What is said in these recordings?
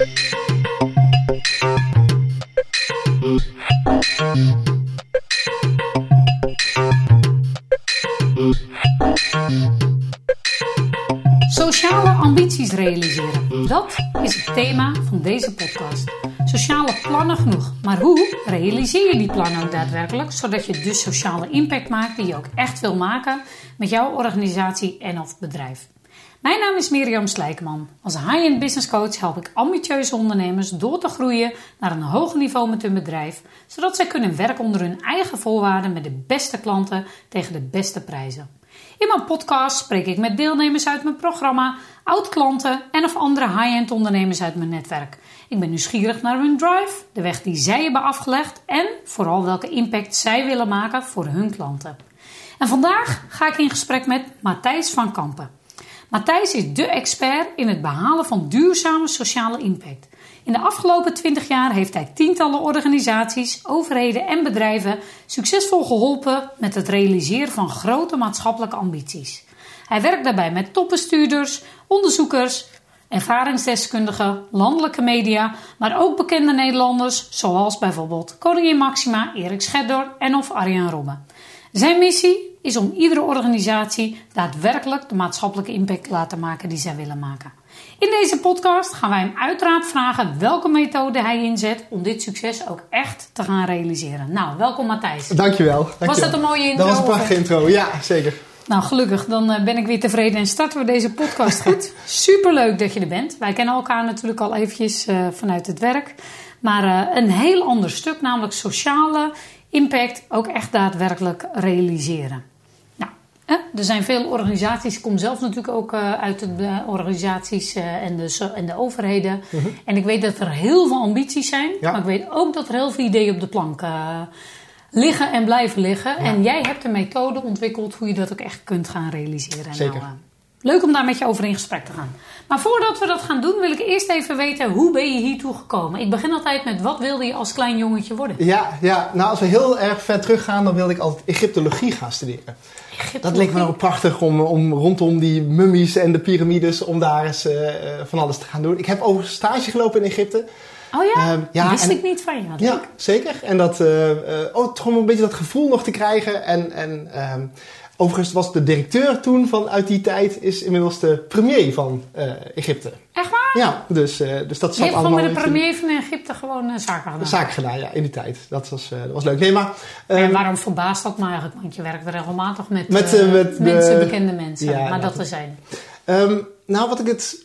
Sociale ambities realiseren. Dat is het thema van deze podcast. Sociale plannen genoeg, maar hoe realiseer je die plannen ook daadwerkelijk, zodat je dus sociale impact maakt die je ook echt wil maken met jouw organisatie en of bedrijf? Mijn naam is Mirjam Slijkman. Als high-end business coach help ik ambitieuze ondernemers door te groeien naar een hoger niveau met hun bedrijf, zodat zij kunnen werken onder hun eigen voorwaarden met de beste klanten tegen de beste prijzen. In mijn podcast spreek ik met deelnemers uit mijn programma, oud-klanten en of andere high-end ondernemers uit mijn netwerk. Ik ben nieuwsgierig naar hun drive, de weg die zij hebben afgelegd en vooral welke impact zij willen maken voor hun klanten. En vandaag ga ik in gesprek met Matthijs van Kampen. Matthijs is de expert in het behalen van duurzame sociale impact. In de afgelopen 20 jaar heeft hij tientallen organisaties, overheden en bedrijven succesvol geholpen met het realiseren van grote maatschappelijke ambities. Hij werkt daarbij met topbestuurders, onderzoekers, ervaringsdeskundigen, landelijke media, maar ook bekende Nederlanders zoals bijvoorbeeld Koningin Maxima, Erik Scheddor en of Arjan Robben. Zijn missie is om iedere organisatie daadwerkelijk de maatschappelijke impact te laten maken die zij willen maken. In deze podcast gaan wij hem uiteraard vragen welke methode hij inzet om dit succes ook echt te gaan realiseren. Nou, welkom Matthijs. Dankjewel. dankjewel. Was dat een mooie intro? Dat was een prachtige intro, ja, zeker. Nou, gelukkig. Dan eh, ben ik weer tevreden en starten we deze podcast goed. Superleuk dat je er bent. Wij kennen elkaar natuurlijk al eventjes uh, vanuit het werk. Maar uh, een heel ander stuk, namelijk sociale impact ook echt daadwerkelijk realiseren. Er zijn veel organisaties, ik kom zelf natuurlijk ook uh, uit de organisaties uh, en, de, en de overheden. Mhm. Mm -hmm. En ik weet dat er heel veel ambities zijn, ja. maar ik weet ook dat er heel veel ideeën op de plank uh, liggen en blijven liggen. Ja. En jij hebt een methode ontwikkeld hoe je dat ook echt kunt gaan realiseren. Zeker. Nou, Leuk om daar met je over in gesprek te gaan. Maar voordat we dat gaan doen, wil ik eerst even weten hoe ben je hiertoe gekomen? Ik begin altijd met wat wilde je als klein jongetje worden? Ja, ja nou als we heel erg ver teruggaan, dan wilde ik altijd Egyptologie gaan studeren. Dat leek me nou prachtig om, om rondom die mummies en de piramides, om daar eens uh, van alles te gaan doen. Ik heb overigens stage gelopen in Egypte. Oh ja? Uh, ja wist en, ik niet van je. Ja, zeker. En dat, uh, oh, toch om een beetje dat gevoel nog te krijgen. En, en ehm, Overigens was de directeur toen van uit die tijd is inmiddels de premier van uh, Egypte. Echt waar? Ja, dus, uh, dus dat zat hebt gewoon allemaal met de premier van Egypte gewoon uh, zaken gedaan. Zaken gedaan, ja, in die tijd. Dat was, dat was leuk. Nee, maar, en waarom verbaast dat me eigenlijk? Want je werkt regelmatig met, met, met mensen, de, bekende mensen. Ja, maar dat we zijn. Um, nou, wat ik het,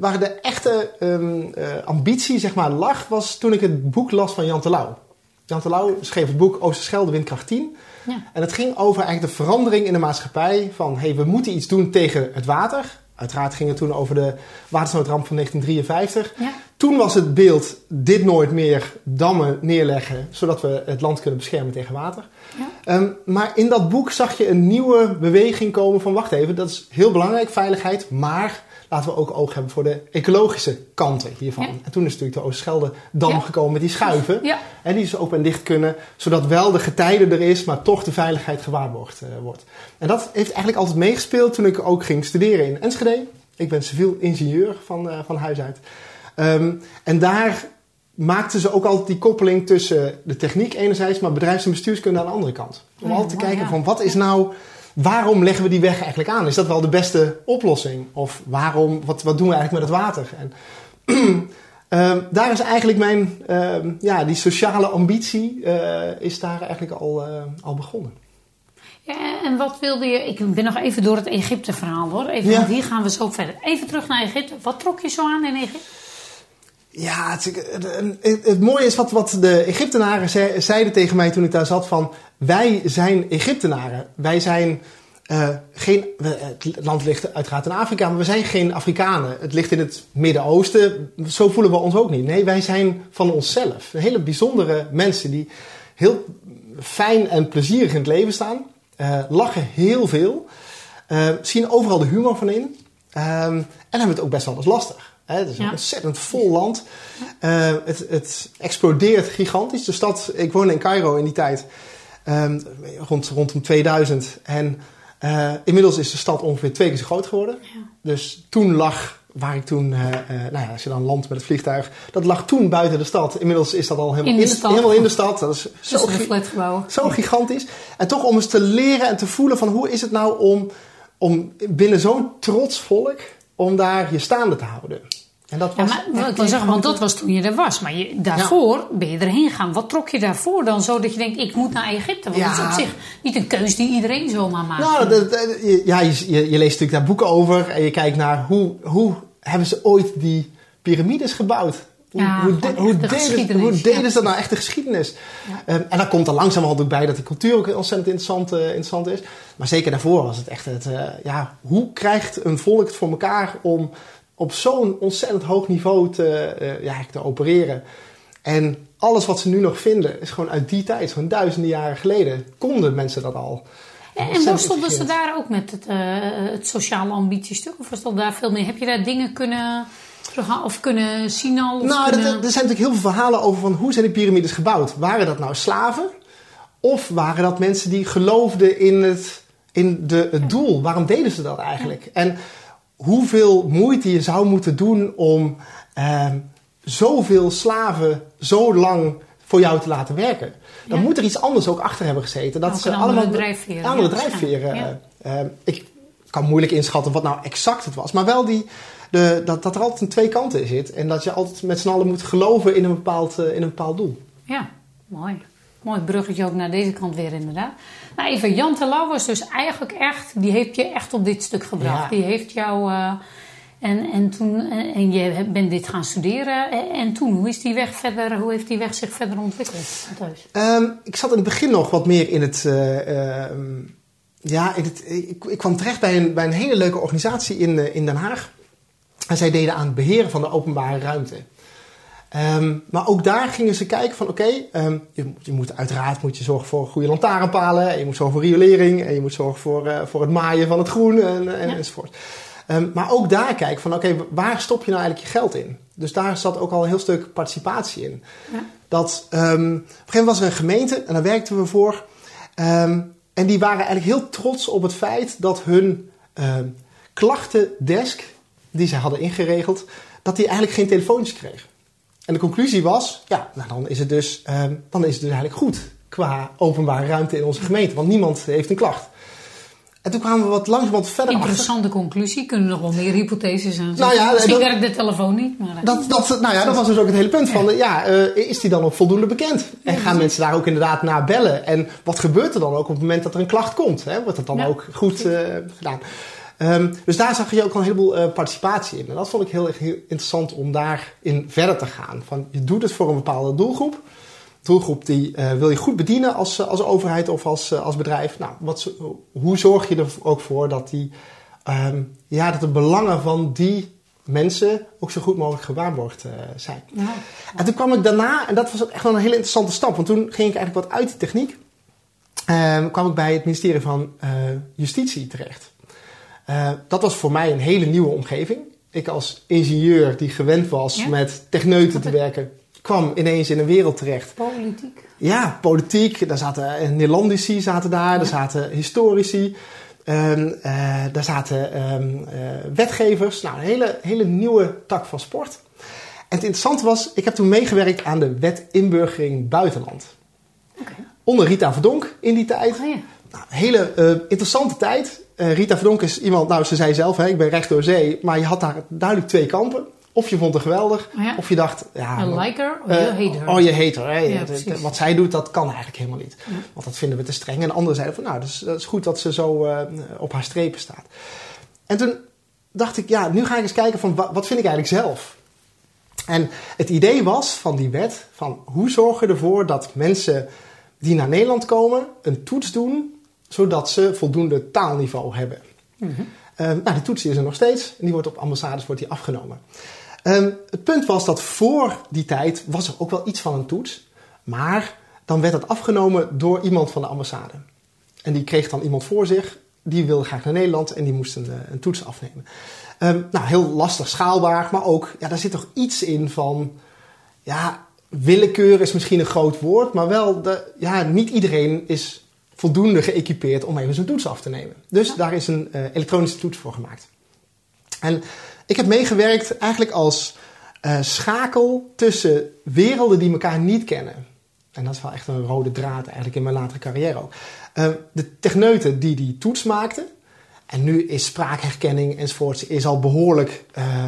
waar de echte um, ambitie zeg maar lag, was toen ik het boek las van Jan Terlouw. Jan Terlouw schreef het boek Oosterschelde Windkracht 10. Ja. En het ging over eigenlijk de verandering in de maatschappij van hey, we moeten iets doen tegen het water. Uiteraard ging het toen over de watersnoodramp van 1953. Ja. Toen was het beeld dit nooit meer dammen neerleggen, zodat we het land kunnen beschermen tegen water. Ja. Um, maar in dat boek zag je een nieuwe beweging komen van wacht even, dat is heel belangrijk, veiligheid, maar laten we ook oog hebben voor de ecologische kanten hiervan. Ja. En toen is natuurlijk de Oosterschelde-dam Ja. gekomen met die schuiven. Ja. En die ze open en dicht kunnen, zodat wel de getijden er is, maar toch de veiligheid gewaarborgd uh, wordt. En dat heeft eigenlijk altijd meegespeeld toen ik ook ging studeren in Enschede. Ik ben civiel ingenieur van, uh, van huis uit. Um, en daar maakten ze ook altijd die koppeling tussen de techniek enerzijds, maar bedrijfs- en bestuurskunde aan de andere kant. Om Ja, altijd te kijken van wat is nou waarom leggen we die weg eigenlijk aan? Is dat wel de beste oplossing? Of waarom, wat, wat doen we eigenlijk met het water? En, um, daar is eigenlijk mijn, um, ja, die sociale ambitie uh, is daar eigenlijk al, uh, al begonnen. Ja, en wat wilde je... Ik ben nog even door het Egypte-verhaal hoor. Even, Ja. Want hier gaan we zo verder. Even terug naar Egypte. Wat trok je zo aan in Egypte? Ja, het, het, mooie is wat, wat de Egyptenaren ze, zeiden tegen mij toen ik daar zat van... Wij zijn Egyptenaren. Wij zijn uh, geen... Het land ligt uiteraard in Afrika, maar we zijn geen Afrikanen. Het ligt in het Midden-Oosten. Zo voelen we ons ook niet. Nee, wij zijn van onszelf. Hele bijzondere mensen die heel fijn en plezierig in het leven staan. Uh, lachen heel veel. Uh, zien overal de humor van in. Um, en hebben het ook best wel eens lastig. Hè, het is een Ja. ontzettend vol land. Uh, het, het explodeert gigantisch. De stad, ik woonde in Cairo in die tijd, um, rond, rondom 2000. En uh, inmiddels is de stad ongeveer twee keer zo groot geworden. Ja. Dus toen lag waar ik toen, eh, eh, nou ja, als je dan landt met het vliegtuig, dat lag toen buiten de stad. Inmiddels is dat al helemaal In de in, stad. helemaal in de stad. Dat is zo, gi- flatgebouwen. zo gigantisch. En toch om eens te leren en te voelen van hoe is het nou om, om binnen zo'n trots volk, om daar je staande te houden. En dat Ja, was maar ik wil zeggen, want dat was toen je er was. Maar je, daarvoor ben je erheen gegaan. Wat trok je daarvoor dan zo dat je denkt, ik moet naar Egypte? Want Ja. dat is op zich niet een keus die iedereen zomaar maakt. Nou, dat- dat- je- ja, je, je leest natuurlijk daar boeken over en je kijkt naar hoe, hoe hebben ze ooit die piramides gebouwd? Hoe, Ja, hoe, gewoon hoe, echt de deden, geschiedenis, hoe deden ja. ze dat nou echt de geschiedenis? Ehm, en dan komt er langzamerhand bij dat die cultuur ook ontzettend interessant, eh, interessant is. Maar zeker daarvoor was het echt het, eh, ja, hoe krijgt een volk het voor elkaar om op zo'n ontzettend hoog niveau te, eh, ja, te opereren? En alles wat ze nu nog vinden is gewoon uit die tijd, zo'n duizenden jaren geleden, konden mensen dat al. En, worstelden ze daar ook met het, het sociale ambitiestuk? Of was dat daar veel meer? Heb je daar dingen kunnen of kunnen zien al? Of Nou, kunnen... er zijn natuurlijk heel veel verhalen over van hoe zijn die piramides gebouwd. Waren dat nou slaven? Of waren dat mensen die geloofden in het, in de, het doel? Waarom deden ze dat eigenlijk? En hoeveel moeite je zou moeten doen om ehm, zoveel slaven zo lang voor jou te laten werken. Dan Ja. moet er iets anders ook achter hebben gezeten. Dat Ook ze een andere allemaal drijfveren, Andere ja, drijfveren. ja. eh, eh, ik kan moeilijk inschatten wat nou exact het was. Maar wel die, de, dat, dat er altijd een twee kanten in zit. En dat je altijd met z'n allen moet geloven in een bepaald, eh, in een bepaald doel. Ja, mooi. Mooi bruggetje ook naar deze kant weer inderdaad. Nou even, Jan Terlouw was dus eigenlijk echt, die heeft je echt op dit stuk gebracht. Ja. Die heeft jou, eh, en, en toen, en, en je bent dit gaan studeren. En, en toen, hoe is die weg verder, hoe heeft die weg zich verder ontwikkeld? Thuis? Ehm, ik zat in het begin nog wat meer in het. eh, ehm, ja, in het, ik, ik kwam terecht bij een, bij een hele leuke organisatie in, eh, in Den Haag. En zij deden aan het beheren van de openbare ruimte. Ehm, maar ook daar gingen ze kijken van oké, ehm, je, je moet uiteraard moet je zorgen voor goede lantaarnpalen. En je moet zorgen voor riolering. En je moet zorgen voor, eh, voor het maaien van het groen en, en, Ja. enzovoort. Ehm, maar ook daar kijken van oké, waar stop je nou eigenlijk je geld in? Dus daar zat ook al een heel stuk participatie in. Ja. Dat, op een gegeven moment was er een gemeente en daar werkten we voor. En die waren eigenlijk heel trots op het feit dat hun klachtendesk, die zij hadden ingeregeld, dat die eigenlijk geen telefoontjes kreeg. En de conclusie was, ja, nou dan is het dus, ehm, dan is het dus eigenlijk goed qua openbare ruimte in onze gemeente, want niemand heeft een klacht. En toen kwamen we wat langzamerhand verder achter. Interessante conclusie. Kunnen er nog wel meer hypotheses aan Nou ja, Misschien dat- werkt de telefoon niet. Maar, eh, Dat, dat, nou ja, dat was dus ook het hele punt van, eh, ja, eh, is die dan ook voldoende bekend? En gaan mensen daar ook inderdaad naar bellen? En wat gebeurt er dan ook op het moment dat er een klacht komt? Hè? Wordt dat dan ook goed eh, gedaan? Ehm, dus daar zag je ook al een heleboel eh, participatie in. En dat vond ik heel heel interessant om daarin verder te gaan. Van, je doet het voor een bepaalde doelgroep. Doelgroep die eh, wil je goed bedienen als, eh, als overheid of als, als bedrijf. Nou, wat, hoe zorg je er ook voor dat, die, ehm, ja, dat de belangen van die mensen ook zo goed mogelijk gewaarborgd eh, zijn. En toen kwam ik daarna, en dat was ook echt wel een hele interessante stap, want toen ging ik eigenlijk wat uit de techniek. Ehm, kwam ik bij het ministerie van Justitie terecht. Eh, dat was voor mij een hele nieuwe omgeving. Ik als ingenieur die gewend was Ja? met techneuten te werken, kwam ineens in een wereld terecht. politiek. Ja, politiek. Daar zaten eh, Nederlandici zaten daar, daar zaten historici, ehm, eh, daar zaten ehm, eh, wetgevers. Nou, een hele, hele nieuwe tak van sport. En het interessante was, ik heb toen meegewerkt aan de wet inburgering buitenland. Onder Rita Verdonk in die tijd. Oh ja. Nou, hele interessante tijd. Eh, Rita Verdonk is iemand, nou ze zei zelf, hè, ik ben recht door zee. Maar je had daar duidelijk twee kampen. Of je vond haar geweldig, Ja. of je dacht, ja, I like her or eh, you hate her. Oh, je hater. Hè? Ja, Het- het- precies. wat zij doet, dat kan eigenlijk helemaal niet. Want dat vinden we te streng. En anderen zeiden van, nou, dat is, dat is goed dat ze zo eh, op haar strepen staat. En toen dacht ik, ja, nu ga ik eens kijken van, wa- wat vind ik eigenlijk zelf? En het idee was van die wet, van hoe zorgen we ervoor dat mensen die naar Nederland komen, een toets doen, zodat ze voldoende taalniveau hebben. Eh, nou, die toets is er nog steeds en die wordt op ambassades wordt die afgenomen. Ehm, het punt was dat voor die tijd was er ook wel iets van een toets, maar dan werd het afgenomen door iemand van de ambassade. En die kreeg dan iemand voor zich, die wilde graag naar Nederland en die moest een, eh, een toets afnemen. Ehm, nou, heel lastig schaalbaar, maar ook, ja, daar zit toch iets in van, ja, willekeur is misschien een groot woord, maar wel, de, ja, niet iedereen is voldoende geëquipeerd om even zo'n toets af te nemen. Dus daar is een eh, elektronische toets voor gemaakt. En ik heb meegewerkt eigenlijk als uh, schakel tussen werelden die elkaar niet kennen. En dat is wel echt een rode draad eigenlijk in mijn latere carrière ook. Uh, de techneuten die die toets maakten. En nu is spraakherkenning enzovoorts is al behoorlijk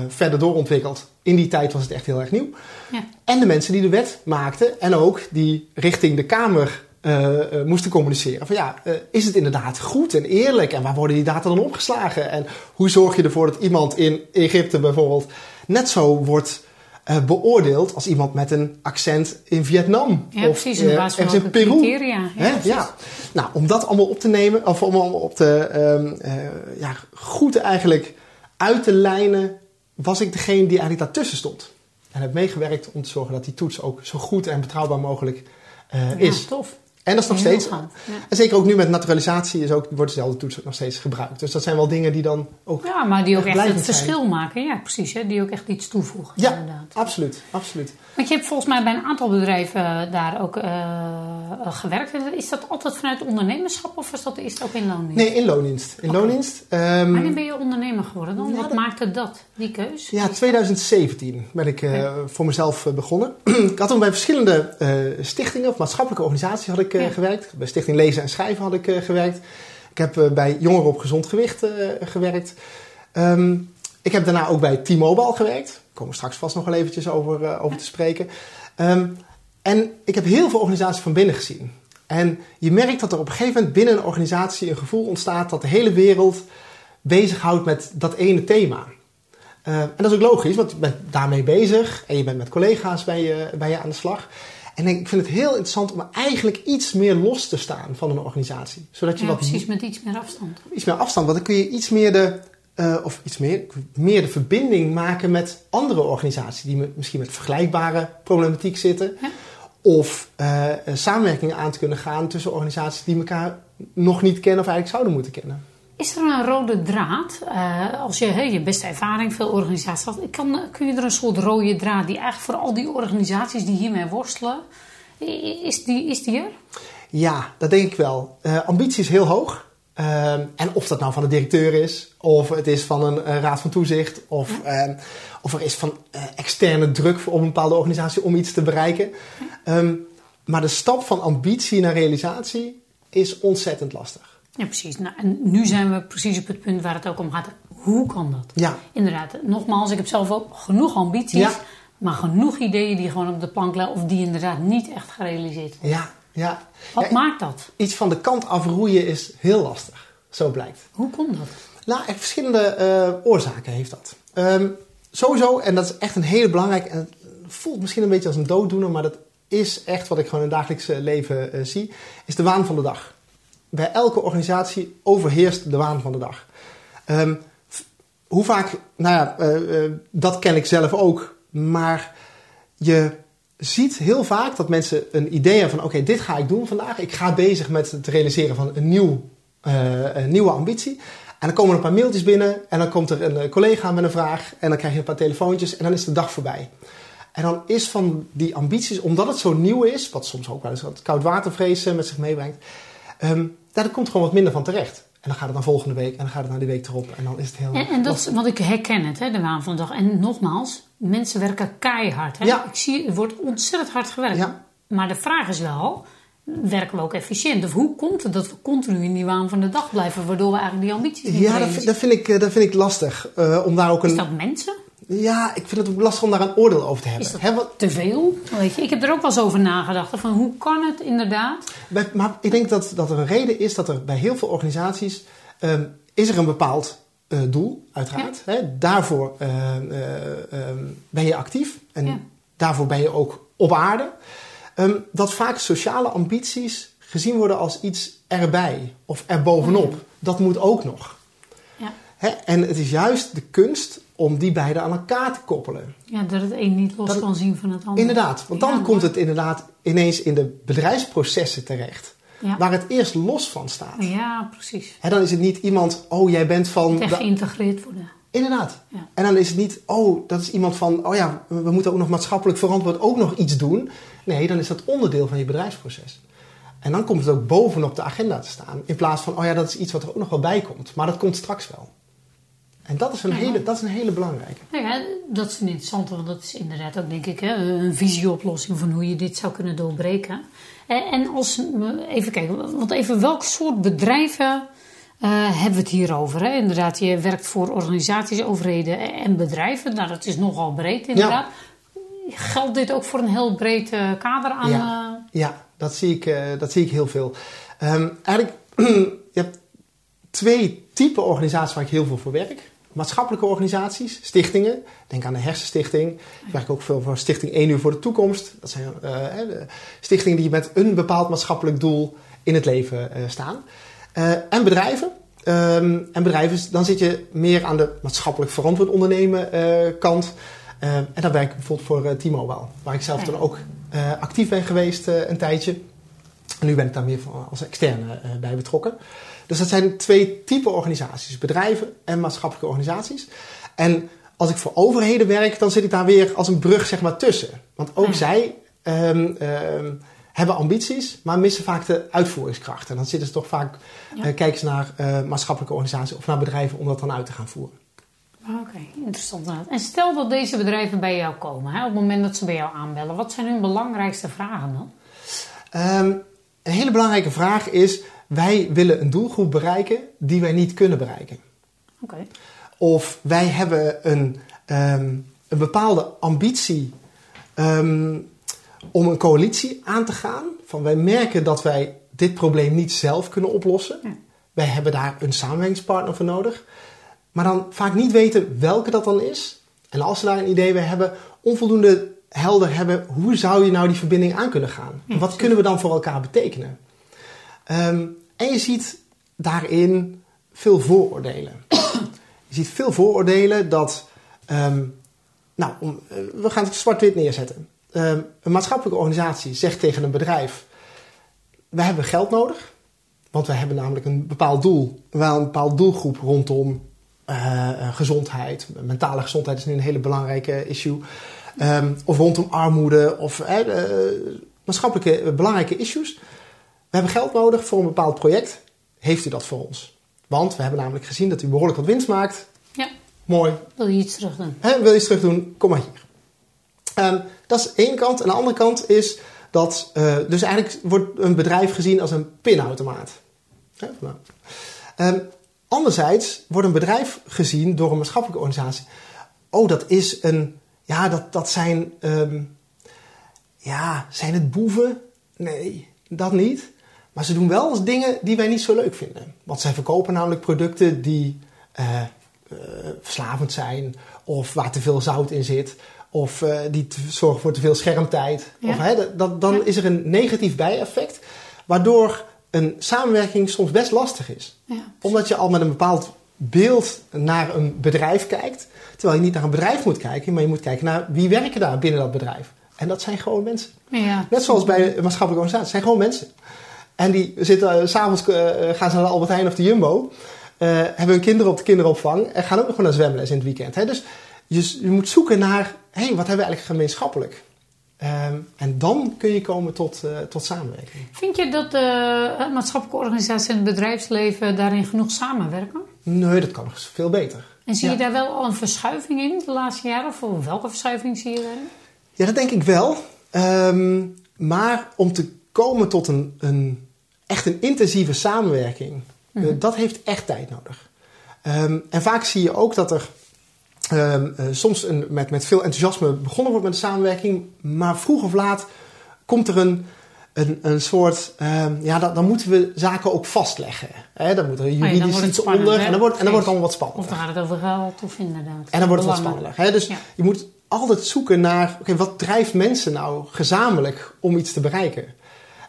verder doorontwikkeld. In die tijd was het echt heel erg nieuw. Ja. En de mensen die de wet maakten en ook die richting de Kamer uh, uh, moesten communiceren. Van ja, uh, is het inderdaad goed en eerlijk? En waar worden die data dan opgeslagen? En hoe zorg je ervoor dat iemand in Egypte bijvoorbeeld net zo wordt beoordeeld als iemand met een accent in Vietnam? Ja, of precies, in Peru. Criteria. Ja, ja, Nou, om dat allemaal op te nemen, of om allemaal op te, ja, goed eigenlijk uit te lijnen, was ik degene die eigenlijk daartussen stond. En heb meegewerkt om te zorgen dat die toets ook zo goed en betrouwbaar mogelijk is. Ja, tof. En dat is nog steeds. Ja. En zeker ook nu met naturalisatie is ook, wordt dezelfde toets nog steeds gebruikt. Dus dat zijn wel dingen die dan ook. Ja, maar die ook echt, het verschil maken. Ja, precies. Hè? Die ook echt iets toevoegen. Ja, inderdaad. absoluut. absoluut. Want je hebt volgens mij bij een aantal bedrijven eh, daar ook uh, gewerkt. Is dat altijd vanuit ondernemerschap of is dat, het ook in loondienst? Nee, in loondienst. In okay. loondienst. Um, Wanneer ben je ondernemer geworden dan? Ja, Wat dat... maakte dat, die keus? Ja, 2017 ben ik uh, okay. voor mezelf begonnen. ik had toen bij verschillende stichtingen of maatschappelijke organisaties had ik ja. gewerkt. Bij Stichting Lezen en Schrijven had ik gewerkt. Ik heb bij Jongeren op Gezond Gewicht gewerkt. Um, ik heb daarna ook bij T-Mobile gewerkt. Daar komen we straks vast nog wel eventjes over, over te spreken. Um, en ik heb heel veel organisaties van binnen gezien. En je merkt dat er op een gegeven moment binnen een organisatie een gevoel ontstaat dat de hele wereld bezighoudt met dat ene thema. Uh, en dat is ook logisch, want je bent daarmee bezig en je bent met collega's bij je, bij je aan de slag. En ik vind het heel interessant om eigenlijk iets meer los te staan van een organisatie. Zodat je ja, wat precies, met iets meer afstand. Iets meer afstand, want dan kun je iets meer de uh, of iets meer, meer de verbinding maken met andere organisaties die met, misschien met vergelijkbare problematiek zitten. Ja. Of uh, samenwerking aan te kunnen gaan tussen organisaties die elkaar nog niet kennen of eigenlijk zouden moeten kennen. Is er een rode draad? Uh, als je hey, je beste ervaring, veel organisaties had, kan, kun je er een soort rode draad die eigenlijk voor al die organisaties die hiermee worstelen, is die, is die er? Ja, dat denk ik wel. ambitie is heel hoog. Um, en of dat nou van de directeur is, of het is van een raad van toezicht, of, of er is van externe druk voor, op een bepaalde organisatie om iets te bereiken. Um, maar de stap van ambitie naar realisatie is ontzettend lastig. Ja, precies. Nou, en nu zijn we precies op het punt waar het ook om gaat. Hoe kan dat? Ja. Inderdaad, nogmaals, ik heb zelf ook genoeg ambities, ja. maar genoeg ideeën die gewoon op de plank liggen of die inderdaad niet echt gerealiseerd worden. Ja, ja. Wat maakt dat? Iets van de kant afroeien is heel lastig. Zo blijkt. Hoe komt dat? Nou, echt verschillende uh, oorzaken heeft dat. Um, sowieso, en dat is echt een hele belangrijke... En het voelt misschien een beetje als een dooddoener... maar dat is echt wat ik gewoon in het dagelijks leven uh, zie... is de waan van de dag. Bij elke organisatie overheerst de waan van de dag. Um, hoe vaak... Nou ja, uh, dat ken ik zelf ook. Maar je ziet heel vaak dat mensen een idee hebben van... oké, dit ga ik doen vandaag. Ik ga bezig met het realiseren van een, nieuw, uh, een nieuwe ambitie. En dan komen er een paar mailtjes binnen... en dan komt er een collega met een vraag... en dan krijg je een paar telefoontjes en dan is de dag voorbij. En dan is van die ambities, omdat het zo nieuw is... wat soms ook wel eens wat koudwatervrees met zich meebrengt... Um, daar komt gewoon wat minder van terecht. En dan gaat het naar volgende week en dan gaat het naar die week erop. En dan is het heel. En, en dat, want ik herken het, hè, de waan van de dag. En nogmaals, mensen werken keihard. Hè? Ja. Ik zie, er wordt ontzettend hard gewerkt. Ja. Maar de vraag is wel, werken we ook efficiënt? Of hoe komt het dat we continu in die waan van de dag blijven, waardoor we eigenlijk die ambities niet Ja, dat, dat, vind ik, dat vind ik lastig. Uh, om daar ook een... Is dat mensen? Ja, ik vind het ook lastig om daar een oordeel over te hebben. Is dat wat... te veel? Weet je, ik heb er ook wel eens over nagedacht. Van hoe kan het inderdaad? Bij, maar ik denk dat, dat er een reden is dat er bij heel veel organisaties... Um, is er een bepaald uh, doel, uiteraard. Ja. Daarvoor uh, uh, ben je actief en ja. daarvoor ben je ook op aarde. Um, dat vaak sociale ambities gezien worden als iets erbij of erbovenop. Oh, dat moet ook nog. Hè? En het is juist de kunst om die beide aan elkaar te koppelen. Ja, dat het een niet los dat, kan zien van het ander. Inderdaad, want dan komt het inderdaad ineens in de bedrijfsprocessen terecht. Ja. Waar het eerst los van staat. Ja, precies. En dan is het niet iemand, oh jij bent van... Geïntegreerd worden. Inderdaad. Ja. En dan is het niet, oh dat is iemand van, oh ja, we moeten ook nog maatschappelijk verantwoord ook nog iets doen. Nee, dan is dat onderdeel van je bedrijfsproces. En dan komt het ook bovenop de agenda te staan. In plaats van, oh ja, dat is iets wat er ook nog wel bij komt. Maar dat komt straks wel. En dat is een, Ja. hele, dat is een hele belangrijke. Nou ja, dat is een interessante, want dat is inderdaad ook, denk ik, hè, een visieoplossing van hoe je dit zou kunnen doorbreken. En, als, even kijken, want even welk soort bedrijven eh, hebben we het hier over? Hè? Inderdaad, je werkt voor organisaties, overheden en bedrijven. Nou, dat is nogal breed inderdaad. Geldt dit ook voor een heel breed eh, kader aan? Ja. eh, Ja, dat zie ik, dat zie ik heel veel. Ehm, eigenlijk, je hebt twee typen organisaties waar ik heel veel voor werk. Maatschappelijke organisaties, stichtingen. Denk aan de Hersenstichting. Ik werk ook veel voor Stichting 1 uur voor de toekomst. Dat zijn eh, stichtingen die met een bepaald maatschappelijk doel in het leven eh, staan. Eh, en bedrijven. Ehm, en bedrijven, dan zit je meer aan de maatschappelijk verantwoord ondernemen kant. Eh, en dan werk ik bijvoorbeeld voor T-Mobile, waar ik zelf Ja. dan ook actief ben geweest een tijdje. En nu ben ik daar meer van als externe bij betrokken. Dus dat zijn twee typen organisaties: bedrijven en maatschappelijke organisaties. En als ik voor overheden werk, dan zit ik daar weer als een brug zeg maar, tussen. Want ook Ja. zij ehm, ehm, hebben ambities, maar missen vaak de uitvoeringskracht. En dan zitten ze toch vaak, Ja. eh, kijken ze naar eh, maatschappelijke organisaties of naar bedrijven om dat dan uit te gaan voeren. Oké, interessant. En stel dat deze bedrijven bij jou komen, hè, op het moment dat ze bij jou aanbellen, wat zijn hun belangrijkste vragen dan? Ehm, een hele belangrijke vraag is: wij willen een doelgroep bereiken die wij niet kunnen bereiken. Oké. Of wij hebben een, ehm, een bepaalde ambitie ehm, om een coalitie aan te gaan. Van wij merken dat wij dit probleem niet zelf kunnen oplossen. Ja. Wij hebben daar een samenwerkingspartner voor nodig. Maar dan vaak niet weten welke dat dan is. En als ze daar een idee bij hebben, onvoldoende helder hebben, hoe zou je nou die verbinding aan kunnen gaan? Wat kunnen we dan voor elkaar betekenen? Ehm, en je ziet daarin veel vooroordelen. je ziet veel vooroordelen dat, ehm, nou, om, eh, we gaan het zwart-wit neerzetten. Ehm, een maatschappelijke organisatie zegt tegen een bedrijf: wij hebben geld nodig, want wij hebben namelijk een bepaald doel, wel een bepaald doelgroep rondom eh, eh, gezondheid. Mentale gezondheid is nu een hele belangrijke issue. Of rondom armoede of maatschappelijke belangrijke issues. We hebben geld nodig voor een bepaald project. Heeft u dat voor ons? Want we hebben namelijk gezien dat u behoorlijk wat winst maakt. Ja, Mooi. wil je iets terug doen? Hè, wil je iets terug doen? Kom maar hier. Ehm, dat is één kant. En de andere kant is dat... eh, dus eigenlijk wordt een bedrijf gezien als een pinautomaat. Hè, nou. Ehm, anderzijds wordt een bedrijf gezien door een maatschappelijke organisatie... Oh, dat is een... Ja, dat, dat zijn... ehm, ja, zijn het boeven? Nee, dat niet. Maar ze doen wel eens dingen die wij niet zo leuk vinden. Want zij verkopen namelijk producten die eh, verslavend zijn, of waar te veel zout in zit, of eh, die zorgen voor te veel schermtijd. Ja. Of, hè, dat- dan Ja. is er een negatief bijeffect, waardoor een samenwerking soms best lastig is. Ja. Omdat je al met een bepaald beeld naar een bedrijf kijkt, terwijl je niet naar een bedrijf moet kijken, maar je moet kijken naar wie werken daar binnen dat bedrijf. En dat zijn gewoon mensen. Ja. Net zoals bij een maatschappelijke organisatie. Het zijn gewoon mensen. En die zitten, uh, s'avonds eh, gaan ze naar de Albert Heijn of de Jumbo. eh, hebben hun kinderen op de kinderopvang. En gaan ook nog gewoon naar zwemles in het weekend. Hè? Dus je, je moet zoeken naar, hé, hey, wat hebben we eigenlijk gemeenschappelijk? Ehm, en dan kun je komen tot, eh, tot samenwerking. Vind je dat de maatschappelijke organisaties en het bedrijfsleven daarin genoeg samenwerken? Nee, dat kan nog veel beter. En zie Ja. je daar wel al een verschuiving in de laatste jaren? Of welke verschuiving zie je daarin? Ja, dat denk ik wel. Ehm, maar om te komen tot een, een echt een intensieve samenwerking, eh, dat heeft echt tijd nodig. Ehm, en vaak zie je ook dat er ehm, eh, soms een, met, met veel enthousiasme begonnen wordt met de samenwerking, maar vroeg of laat komt er een, een, een soort, ehm, ja, dan, dan moeten we zaken ook vastleggen. Hè? Dan moet er dan juridisch iets spannend, onder hè? en dan wordt, en dan wordt het allemaal wat Of spannender. dan gaat het over geld of inderdaad. En dan wordt het wat spannender. Hè? Dus Ja. je moet altijd zoeken naar, oké, wat drijft mensen nou gezamenlijk om iets te bereiken?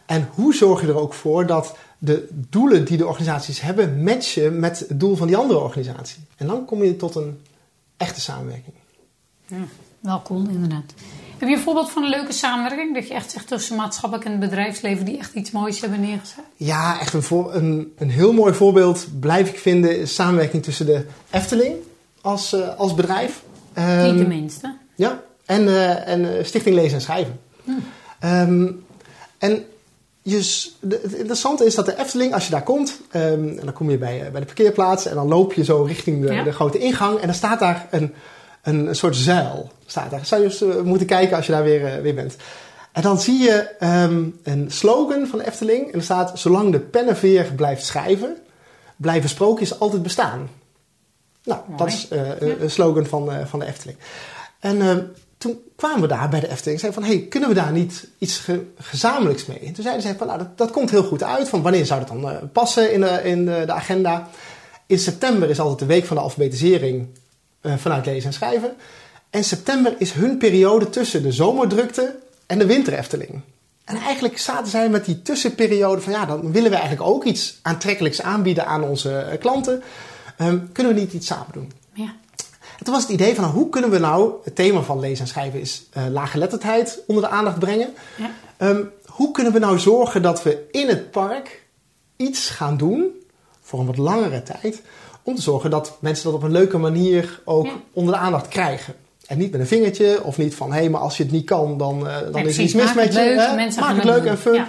En hoe zorg je er ook voor dat de doelen die de organisaties hebben matchen met het doel van die andere organisatie? En dan kom je tot een echte samenwerking. Ja, wel cool, inderdaad. Heb je een voorbeeld van een leuke samenwerking? Dat je echt zegt tussen maatschappelijk en het bedrijfsleven die echt iets moois hebben neergezet? Ja, echt een, voor, een, een heel mooi voorbeeld blijf ik vinden is samenwerking tussen de Efteling als, eh, als bedrijf. Niet Ehm, de minste. Ja, en, eh, en eh, Stichting Lezen en Schrijven. Ehm, en je, het interessante is dat de Efteling, als je daar komt, ehm, en dan kom je bij, eh, bij de parkeerplaats en dan loop je zo richting de, Ja. de grote ingang en dan staat daar een, een, een soort zuil. Staat daar. Zou je eens eh, moeten kijken als je daar weer, eh, weer bent. En dan zie je ehm, een slogan van de Efteling en er staat: Zolang de pennenveer blijft schrijven, blijven sprookjes altijd bestaan. Nou, Mooi. dat is Ja. een slogan van, van de Efteling. En ehm, toen kwamen we daar bij de Efteling en zeiden van... hey, kunnen we daar niet iets ge- gezamenlijks mee? En toen zeiden ze van, nou, dat, dat komt heel goed uit. Van wanneer zou dat dan eh, passen in, de, in de, agenda? In september is altijd de week van de alfabetisering eh, vanuit lezen en schrijven. En september is hun periode tussen de zomerdrukte en de winter Efteling. En eigenlijk zaten zij met die tussenperiode van... ja, dan willen we eigenlijk ook iets aantrekkelijks aanbieden aan onze eh, klanten. Ehm, kunnen we niet iets samen doen? En toen was het idee van nou, hoe kunnen we nou, het thema van lezen en schrijven is eh laaggeletterdheid onder de aandacht brengen. Ja. Ehm, hoe kunnen we nou zorgen dat we in het park iets gaan doen voor een wat langere tijd. Om te zorgen dat mensen dat op een leuke manier ook Ja. onder de aandacht krijgen. En niet met een vingertje of niet van hé, maar als je het niet kan, dan, eh, dan is er iets mis met je. leuk, hè? Maak het het leuk en fun. Ja.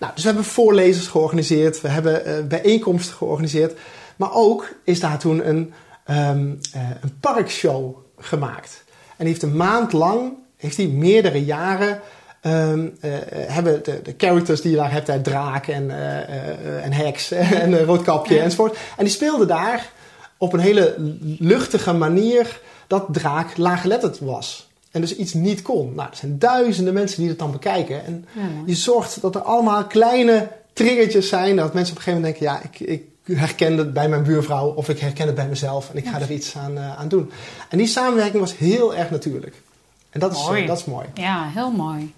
Nou, dus we hebben voorlezers georganiseerd, we hebben eh, bijeenkomsten georganiseerd. Maar ook is daar toen een, ehm, eh, een parkshow gemaakt. En die heeft een maand lang, heeft hij meerdere jaren, ehm, eh, eh, hebben de, de characters die je daar hebt, hè, draak en, eh, en heks en uh, roodkapje Ja. enzovoort. En die speelden daar op een hele luchtige manier dat draak laaggeletterd was. En dus iets niet kon. Nou, er zijn duizenden mensen die dat dan bekijken. En Ja, je zorgt dat er allemaal kleine triggertjes zijn. Dat mensen op een gegeven moment denken: ja, ik, ik herken het bij mijn buurvrouw of ik herken het bij mezelf en ik ga er iets aan, eh, aan doen. En die samenwerking was heel erg natuurlijk. En dat is, Mooi. eh, dat is mooi. Ja, heel mooi.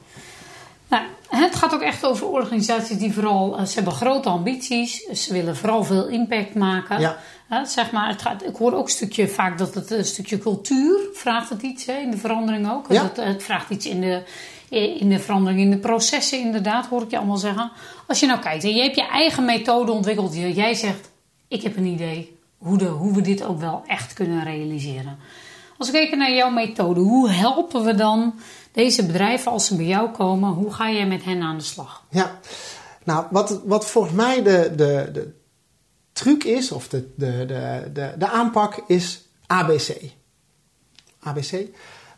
Nou, het gaat ook echt over organisaties die vooral, eh, ze hebben grote ambities, ze willen vooral veel impact maken. Ja. Zeg maar, het gaat, ik hoor ook een stukje vaak dat het een stukje cultuur vraagt het iets hè, in de verandering ook. Ja. Het vraagt iets in de, in de verandering in de processen inderdaad, hoor ik je allemaal zeggen. Als je nou kijkt en je hebt je eigen methode ontwikkeld, jij zegt ik heb een idee hoe, de, hoe we dit ook wel echt kunnen realiseren. Als we kijken naar jouw methode, hoe helpen we dan deze bedrijven als ze bij jou komen? Hoe ga jij met hen aan de slag? Ja, nou, wat, wat volgens mij de, de, de truc is, of de, de, de, de, de aanpak, is ABC. ABC.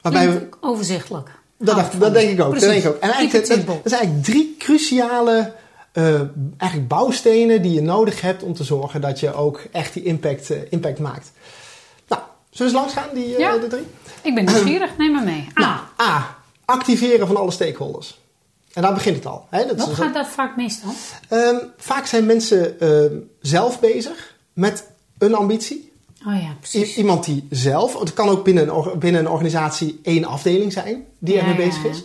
Waarbij we, overzichtelijk. Dat, dacht, van. denk ik ook. Dat denk ik ook. En eigenlijk, dat, zijn eigenlijk drie cruciale eh, eigenlijk bouwstenen die je nodig hebt om te zorgen dat je ook echt die impact, eh, impact maakt. Nou, zullen we eens langs gaan, die, eh, Ja. de drie? Ik ben nieuwsgierig, neem me mee. Nou, Ah, A. Activeren van alle stakeholders. En daar begint het al. Hè? Dat wat is- gaat dat vaak mis dan? Ehm, vaak zijn mensen ehm, zelf bezig met een ambitie. Oh ja, I- precies. iemand die zelf, het kan ook binnen een, binnen een organisatie één afdeling zijn die Ja, ermee bezig ja. is.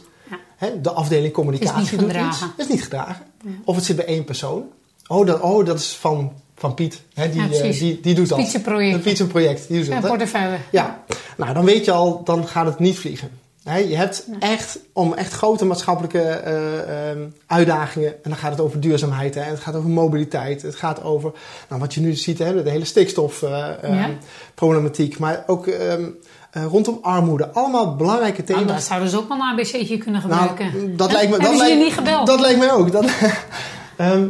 De afdeling communicatie is niet doet gedragen. iets. Is niet gedragen. Of het zit bij één persoon. Oh, dat, oh, dat is van, van Piet. Die, eh, die, die doet dat. Piet project. Piet project. Die doet Ja, dat, portefeuille. Ja, nou dan weet je al, dan gaat het niet vliegen. Je hebt echt, om echt grote maatschappelijke eh, ehm, uitdagingen, en dan gaat het over duurzaamheid, hè, het gaat over mobiliteit, het gaat over, nou, wat je nu ziet, hè, de hele stikstofproblematiek, Ja. problematiek, maar ook ehm, eh, rondom armoede. Allemaal belangrijke Nou, thema's. zouden ze ook wel een ABC'tje kunnen Nou, gebruiken. dat lijkt me, dat lijkt, niet gebeld? Dat lijkt mij ook. Dat, Ehm,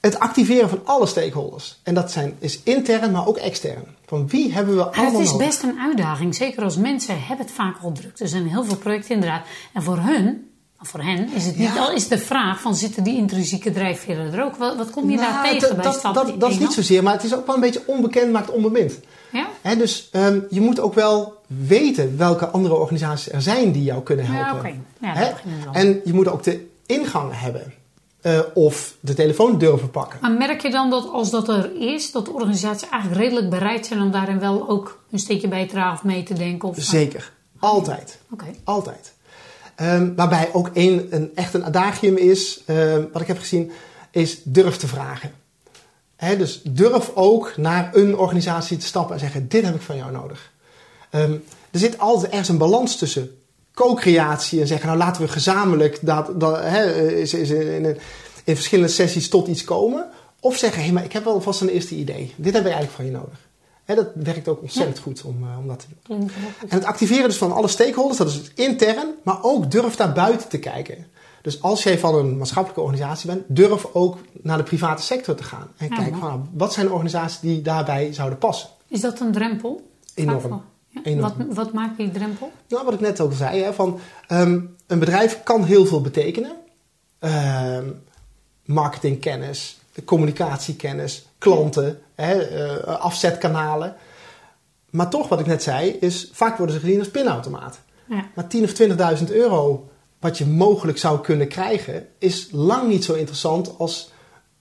het activeren van alle stakeholders. En dat zijn, is intern, maar ook extern. Van wie hebben we Maar het allemaal is nodig? best een uitdaging. Zeker als mensen hebben het vaak al druk. Er zijn heel veel projecten inderdaad. En voor hun, of voor hen, is het niet Ja. al is de vraag van zitten die intrinsieke drijfveren er ook? Wat, wat kom je daar Nou, tegen dat, bij dat, dat, dat is niet zozeer, maar het is ook wel een beetje onbekend maakt onbemind. Ja? Hè, dus ehm, je moet ook wel weten welke andere organisaties er zijn die jou kunnen helpen. Ja. Ja. En je moet ook de ingang hebben. Eh, of de telefoon durven pakken. Maar merk je dan dat als dat er is, dat de organisaties eigenlijk redelijk bereid zijn om daarin wel ook een steekje bij te dragen of mee te denken? Of, Zeker. Altijd. Oké. Altijd. Ehm, waarbij ook één, een, echt een adagium is, ehm, wat ik heb gezien, is durf te vragen. Dus durf ook naar een organisatie te stappen en zeggen: Dit heb ik van jou nodig. Ehm, er zit altijd ergens een balans tussen co-creatie en zeggen: Nou, laten we gezamenlijk dat, dat, hè, is, is in, in, in verschillende sessies tot iets komen. Of zeggen: Hé, hey, maar ik heb wel vast een eerste idee. Dit heb ik eigenlijk van je nodig. Hè, dat werkt ook ontzettend goed om, eh, om dat te doen. En het activeren dus van alle stakeholders, dat is het intern, maar ook durf daar buiten te kijken. Dus als jij van een maatschappelijke organisatie bent, durf ook naar de private sector te gaan. En Ja, kijk, van, nou, wat zijn de organisaties die daarbij zouden passen? Is dat een drempel? Enorm. Ja? Wat, wat maakt die drempel? Nou, wat ik net ook zei, hè, van, ehm, een bedrijf kan heel veel betekenen. Ehm, marketingkennis, communicatiekennis, klanten, hè, eh, afzetkanalen. Maar toch, wat ik net zei, is vaak worden ze gezien als pinautomaat. Ja. Maar 10.000 of 20.000 euro wat je mogelijk zou kunnen krijgen, is lang niet zo interessant als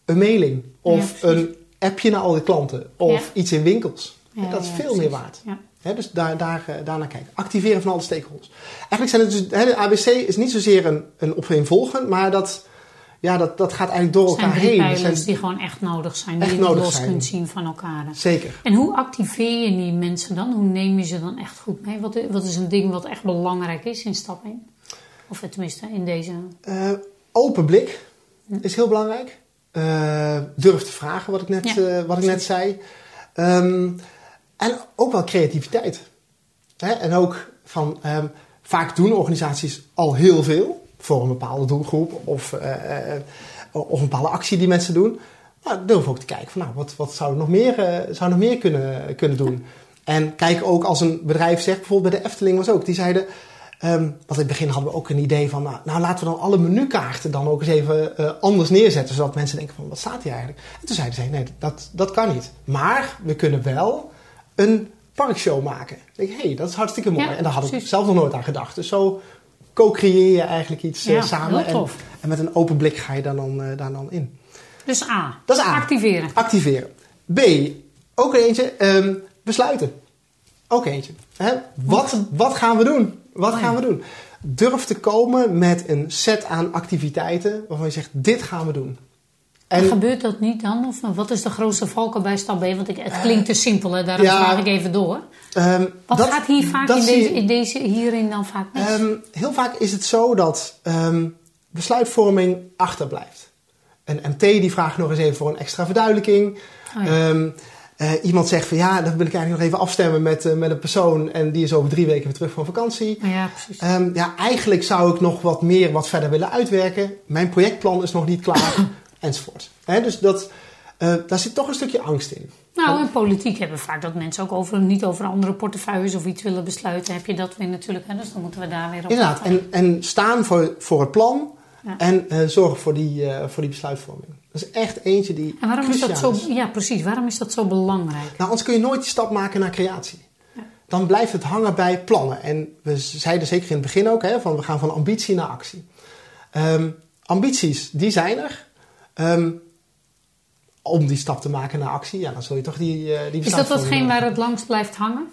een mailing. Of Ja, een appje naar al die klanten. Of iets in winkels. Dat is veel meer waard. Ja. Dus daar, daar, eh, daarnaar kijken. Activeren van alle stakeholders. Eigenlijk zijn het dus, de ABC is niet zozeer een, een opeenvolgen, maar dat, ja, dat, dat gaat eigenlijk door elkaar heen. Pijlers zijn- die gewoon echt nodig zijn. Echt die je los zijn. kunt zien van elkaar. Zeker. En hoe activeer je die mensen dan? Hoe neem je ze dan echt goed mee? Wat, wat is een ding wat echt belangrijk is in stap 1? Of tenminste in deze... Eh, open blik is heel belangrijk. Eh, durf te vragen, wat ik net, Ja, wat ik net zei. Ehm, en ook wel creativiteit. Hè? En ook van, ehm, vaak doen organisaties al heel veel voor een bepaalde doelgroep of, eh, eh, of een bepaalde actie die mensen doen. Maar durf ook te kijken van, nou, wat, wat zou nog meer, eh, zou nog meer kunnen, kunnen doen. En kijk ook als een bedrijf zegt, bijvoorbeeld bij de Efteling was ook, die zeiden, Ehm, want in het begin hadden we ook een idee van, nou, nou, laten we dan alle menukaarten dan ook eens even anders neerzetten. Zodat mensen denken van, wat staat hier eigenlijk? En toen zeiden ze, nee, dat, dat kan niet. Maar we kunnen wel een parkshow maken. Ik denk, hé, hey, dat is hartstikke mooi. Ja, en daar had ik zelf nog nooit aan gedacht. Dus zo co-creëer je eigenlijk iets eh, Ja, samen. En, tof. en met een open blik ga je daar dan, eh, daar dan in. Dus A. Dat is A. Activeren. Activeren. B, ook eentje, ehm, besluiten. Ook eentje. Hè? Wat, wat gaan we doen? Wat Oh gaan we doen? Durf te komen met een set aan activiteiten waarvan je zegt, dit gaan we doen. En En gebeurt dat niet dan? Of wat is de grootste valkuil bij stap B? Want ik, het klinkt te simpel, hè? daarom ja. vraag ik even door. ehm, Wat dat- gaat hier vaak in deze, in deze, hierin dan vaak mis? Ehm, heel vaak is het zo dat ehm, besluitvorming achterblijft. Een MT die vraagt nog eens even voor een extra verduidelijking. Oh ja. Ehm, eh, iemand zegt van ja, dat wil ik eigenlijk nog even afstemmen met, eh, met een persoon en die is over drie weken weer terug van vakantie. ja, precies. Ehm, ja, eigenlijk zou ik nog wat meer, wat verder willen uitwerken. Mijn projectplan is nog niet klaar, enzovoort. Dus dat, eh, daar zit toch een stukje angst in. Nou, in politiek hebben we vaak dat mensen ook over, niet over andere portefeuilles of iets willen besluiten. Heb je dat weer natuurlijk, hè? dus dan moeten we daar weer op. Inderdaad, en, en staan voor, voor het plan Ja. en eh, zorgen voor die, eh, voor die besluitvorming. Dat is echt eentje die En waarom is dat zo, ja precies, waarom is dat zo belangrijk? Nou, anders kun je nooit die stap maken naar creatie. Ja. Dan blijft het hangen bij plannen. En we zeiden zeker in het begin ook, hè, van we gaan van ambitie naar actie. Ehm, ambities, die zijn er. Ehm, om die stap te maken naar actie, ja, dan zul je toch die, eh die Is dat datgene waar het langst blijft hangen?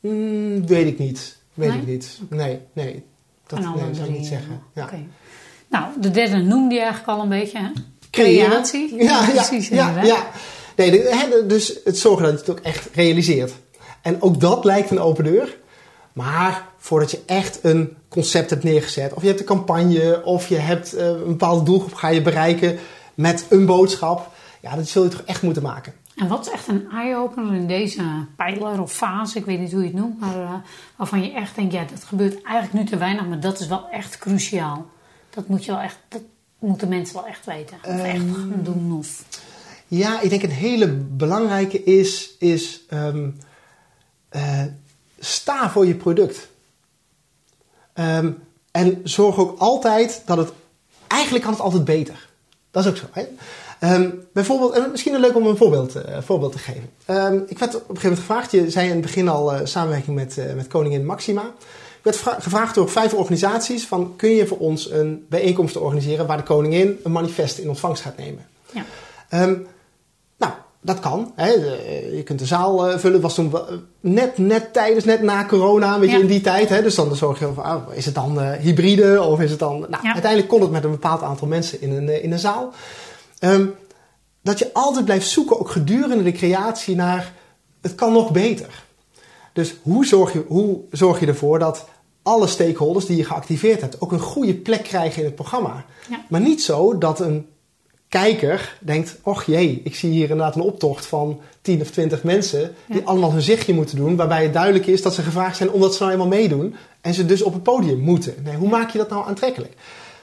Mm, weet ik niet. Weet Nee? ik niet. Nee, nee. Dat nee, zou ik niet zeggen. Ja. Nou, de derde noemde je eigenlijk al een beetje, hè? Creatie. Ja, ja, precies. ja, ja. Nee, de- dus het zorgen dat je het ook echt realiseert. En ook dat lijkt een open deur. Maar voordat je echt een concept hebt neergezet, of je hebt een campagne, of je hebt eh, een bepaalde doelgroep ga je bereiken met een boodschap, ja, dat zul je toch echt moeten maken. En wat is echt een eye-opener in deze pijler of fase, ik weet niet hoe je het noemt, maar eh, waarvan je echt denkt, ja, dat gebeurt eigenlijk nu te weinig, maar dat is wel echt cruciaal. Dat moet je wel echt, dat moeten mensen wel echt weten. Of echt Ehm, gaan doen. Of, Ja, ik denk een hele belangrijke is, is ehm, eh, sta voor je product. Ehm, en zorg ook altijd dat het, eigenlijk kan het altijd beter. Dat is ook zo. Hè? Ehm, bijvoorbeeld, en misschien leuk om een voorbeeld, eh, voorbeeld te geven. Ehm, ik werd op een gegeven moment gevraagd, je zei in het begin al eh, samenwerking met, eh, met Koningin Maxima. Ik werd vra- gevraagd door vijf organisaties van kun je voor ons een bijeenkomst organiseren waar de koningin een manifest in ontvangst gaat nemen. ja. Ehm, dat kan. Hè. Eh, Je kunt de zaal eh, vullen. Het was toen eh, net, net tijdens, net na corona, weet je, Ja. in die tijd. Hè. Dus dan zorg je van, ah, is het dan hybride of is het dan... Nou, Ja. uiteindelijk kon het met een bepaald aantal mensen in een, in een zaal. Ehm, dat je altijd blijft zoeken, ook gedurende de creatie, naar het kan nog beter. Dus hoe zorg je, hoe zorg je ervoor dat alle stakeholders die je geactiveerd hebt ook een goede plek krijgen in het programma? Ja. Maar niet zo dat een kijker denkt: och jee, ik zie hier inderdaad een optocht van 10 of 20 mensen die Ja. allemaal hun zichtje moeten doen, waarbij het duidelijk is dat ze gevraagd zijn omdat ze nou eenmaal meedoen en ze dus op het podium moeten. Nee, hoe maak je dat nou aantrekkelijk?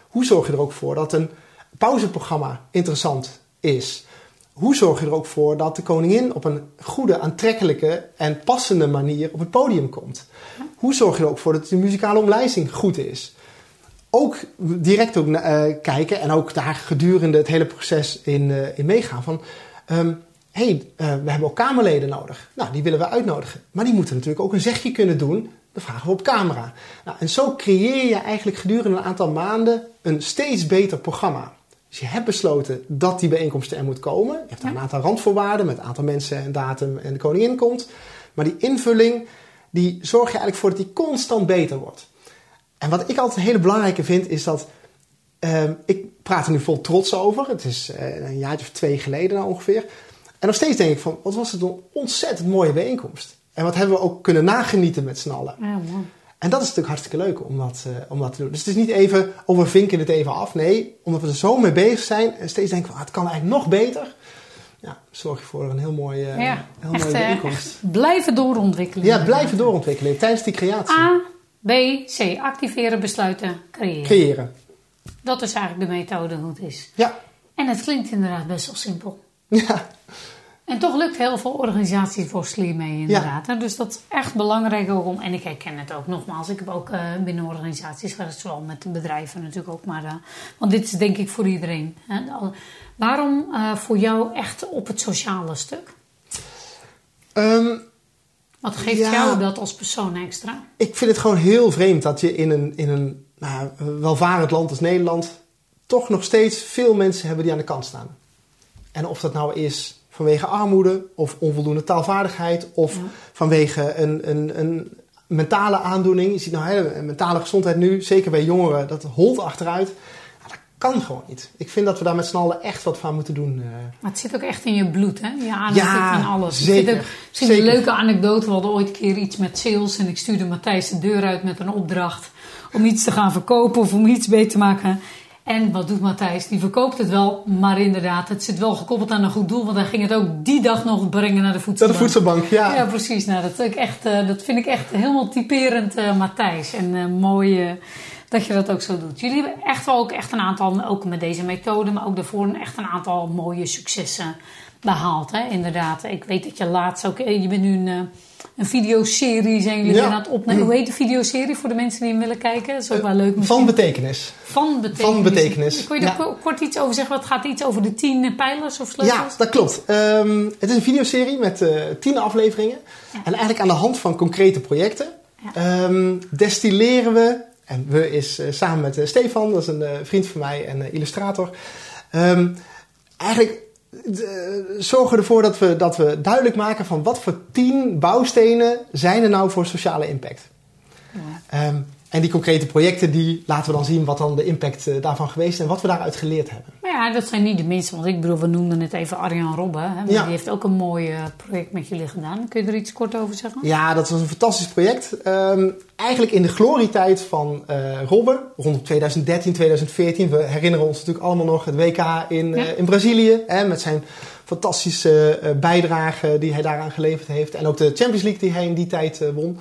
Hoe zorg je er ook voor dat een pauzeprogramma interessant is? Hoe zorg je er ook voor dat de koningin op een goede, aantrekkelijke en passende manier op het podium komt? Hoe zorg je er ook voor dat de muzikale omlijsting goed is? Ook direct ook, uh, kijken en ook daar gedurende het hele proces in, uh, in meegaan van... Um, hé, hey, uh, we hebben ook Kamerleden nodig. Nou, die willen we uitnodigen. Maar die moeten natuurlijk ook een zegje kunnen doen. Dan vragen we op camera. Nou, en zo creëer je eigenlijk gedurende een aantal maanden een steeds beter programma. Dus je hebt besloten dat die bijeenkomst er moet komen. Je hebt daar een aantal randvoorwaarden met een aantal mensen en datum en de koningin komt. Maar die invulling, die zorg je eigenlijk voor dat die constant beter wordt. En wat ik altijd een hele belangrijke vind, is dat... Uh, ik praat er nu vol trots over. Het is uh, een jaartje of twee geleden nou ongeveer. En nog steeds denk ik van, wat was het een ontzettend mooie bijeenkomst. En wat hebben we ook kunnen nagenieten met z'n allen. Ja, man. En dat is natuurlijk hartstikke leuk om dat, uh, om dat te doen. Dus het is niet even, oh we vinken het even af. Nee, omdat we er zo mee bezig zijn en steeds denken van, ah, het kan eigenlijk nog beter. Ja, zorg je voor een heel mooi, uh, ja, heel echt, mooie eh, bijeenkomst. blijven doorontwikkelen. Ja, blijven doorontwikkelen tijdens die creatie. A, B, C. Activeren, besluiten, creëren. Creëren. Dat is eigenlijk de methode hoe het is. Ja. En het klinkt inderdaad best wel simpel. Ja. En toch lukt heel veel organisaties worstelen mee inderdaad. Dus dat is echt belangrijk ook om... En ik herken het ook nogmaals. Ik heb ook eh, binnen organisaties gehad. Zowel met de bedrijven natuurlijk ook. Maar, eh, want dit is denk ik voor iedereen. Hè. Waarom eh, voor jou echt op het sociale stuk? Ehm, Wat geeft Ja. jou dat als persoon extra? ik vind het gewoon heel vreemd dat je in een, in een nou, welvarend land als Nederland toch nog steeds veel mensen hebben die aan de kant staan. En of dat nou is vanwege armoede of onvoldoende taalvaardigheid of vanwege een, een, een mentale aandoening. Je ziet nou hè, mentale gezondheid nu, zeker bij jongeren, dat holt achteruit. Ja, dat kan gewoon niet. Ik vind dat we daar met z'n allen echt wat van moeten doen. eh. Maar het zit ook echt in je bloed, hè? Je aandacht Ja, zit in alles. Zeker. ook, een leuke anekdote. We hadden ooit een keer iets met sales. En ik stuurde Matthijs de deur uit met een opdracht. Om iets te gaan verkopen of om iets beter te maken. En wat doet Matthijs? Die verkoopt het wel. Maar inderdaad, het zit wel gekoppeld aan een goed doel. Want hij ging het ook die dag nog brengen naar de Dat voedselbank. de voedselbank, ja. Ja, precies. Nou, dat, vind ik echt, eh, dat vind ik echt helemaal typerend eh, Matthijs. En eh, mooi eh, dat je dat ook zo doet. Jullie hebben echt wel ook echt een aantal, ook met deze methode, maar ook daarvoor een- echt een aantal mooie successen behaald. Hè? Inderdaad. Ik weet dat je laatst ook, eh, je bent nu een, eh, een videoserie zijn jullie Ja. aan het opnemen. Hoe heet de videoserie voor de mensen die hem willen kijken? Dat is ook wel leuk misschien. Van betekenis. Van betekenis. van betekenis, Kun je er ja. ko- kort iets over zeggen? Wat gaat iets over de tien eh, pijlers of sleutels? Ja, dat klopt. Ehm, het is een videoserie met eh, tien afleveringen. En eigenlijk aan de hand van concrete projecten ehm, destilleren we, en we is eh, samen met eh, Stefan, dat is een eh, vriend van mij en illustrator, ehm, eigenlijk zorgen ervoor dat we, dat we duidelijk maken van wat voor tien bouwstenen zijn er nou voor sociale impact. Ehm, en die concrete projecten, die laten we dan zien wat dan de impact eh, daarvan geweest is en wat we daaruit geleerd hebben. Maar ja, dat zijn niet de minste. Want ik bedoel, we noemden net even Arjan Robben. Hè, Ja. Die heeft ook een mooi eh, project met jullie gedaan. Kun je er iets kort over zeggen? Ja, dat was een fantastisch project. Ehm, eigenlijk in de glorietijd van eh Robben, rond 2013, 2014. We herinneren ons natuurlijk allemaal nog het WK in, Ja. in Brazilië. Hè, met zijn fantastische bijdrage die hij daaraan geleverd heeft. En ook de Champions League die hij in die tijd won.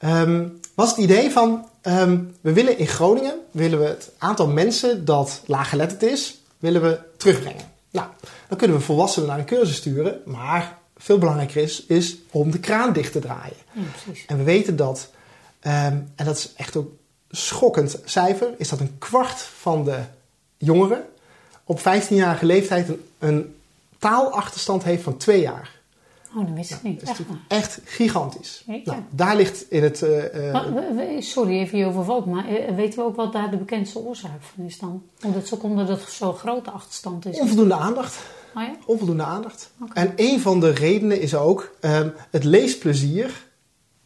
Ehm, was het idee van, ehm, we willen in Groningen, willen we het aantal mensen dat laaggeletterd is, willen we terugbrengen. Nou, dan kunnen we volwassenen naar een cursus sturen, maar veel belangrijker is, is om de kraan dicht te draaien. Ja. En we weten dat, ehm, en dat is echt ook schokkend cijfer, is dat een kwart van de jongeren op 15-jarige leeftijd een, een taalachterstand heeft van twee jaar. Oh, dat wist ik niet. Dat is Echt echt gigantisch. Nou, daar ligt in het. eh, eh, Maar sorry, even je overvalt. Maar eh, weten we ook wat daar de bekendste oorzaak van is dan? Omdat zo komt dat het zo'n grote achterstand is. onvoldoende aandacht. Oh ja? Onvoldoende aandacht. En een van de redenen is ook ehm, het leesplezier.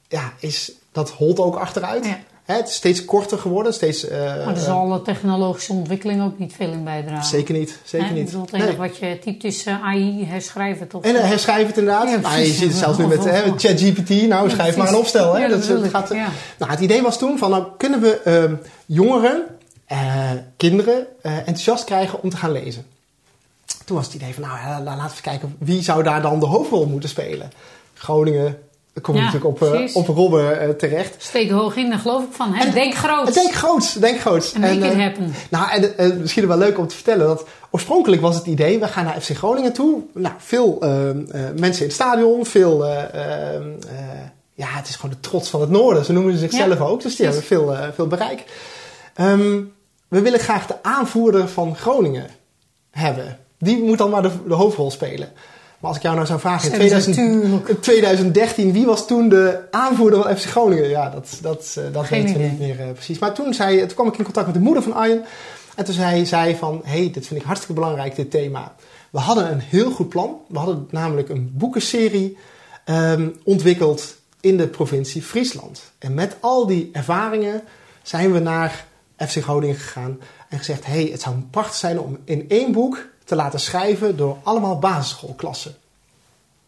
Ja, is, dat holt ook achteruit. Ja. Hè, het is steeds korter geworden. Steeds, eh, Maar daar zal de technologische ontwikkeling ook niet veel in bijdragen. zeker niet. Zeker Hè? niet. Ik bedoel, het Nee. enige wat je typt is eh, AI, herschrijf het. Of, En uh, herschrijf het inderdaad. Ja, nou, je het zelfs nu met ChatGPT. Nou, Ja, schrijf maar een opstel. Hè. Ja, dat, gaat, nou, het idee was toen van, nou, kunnen we ehm, jongeren, eh, kinderen eh, enthousiast krijgen om te gaan lezen. Toen was het idee van, nou, laten we kijken wie zou daar dan de hoofdrol moeten spelen. Groningen, kom je Ja, natuurlijk op, eh, op Robben eh, terecht. Steek hoog in, daar geloof ik van. Hè? Denk groot. Denk groots, denk groots. En make it eh, happen. Nou, en misschien wel leuk om te vertellen dat oorspronkelijk was het idee, we gaan naar FC Groningen toe. Nou, veel mensen in het stadion, veel, eh, eh, eh, ja, het is gewoon de trots van het noorden, zo noemen ze zichzelf Ja, ook. Dus die precies. hebben veel, veel bereik. Ehm, we willen graag de aanvoerder van Groningen hebben. Die moet dan maar de, de hoofdrol spelen. Maar als ik jou nou zou vragen, in, Zeggen ze 2000 natuurlijk. in 2013, wie was toen de aanvoerder van FC Groningen? Ja, dat, dat, eh, dat Geen weten we niet meer eh, precies. Maar toen, zei, toen kwam ik in contact met de moeder van Arjen. En toen zei zij van, hey, dit vind ik hartstikke belangrijk, dit thema. We hadden een heel goed plan. We hadden namelijk een boekenserie ehm, ontwikkeld in de provincie Friesland. En met al die ervaringen zijn we naar FC Groningen gegaan en gezegd: hey, het zou prachtig zijn om in één boek te laten schrijven door allemaal basisschoolklassen.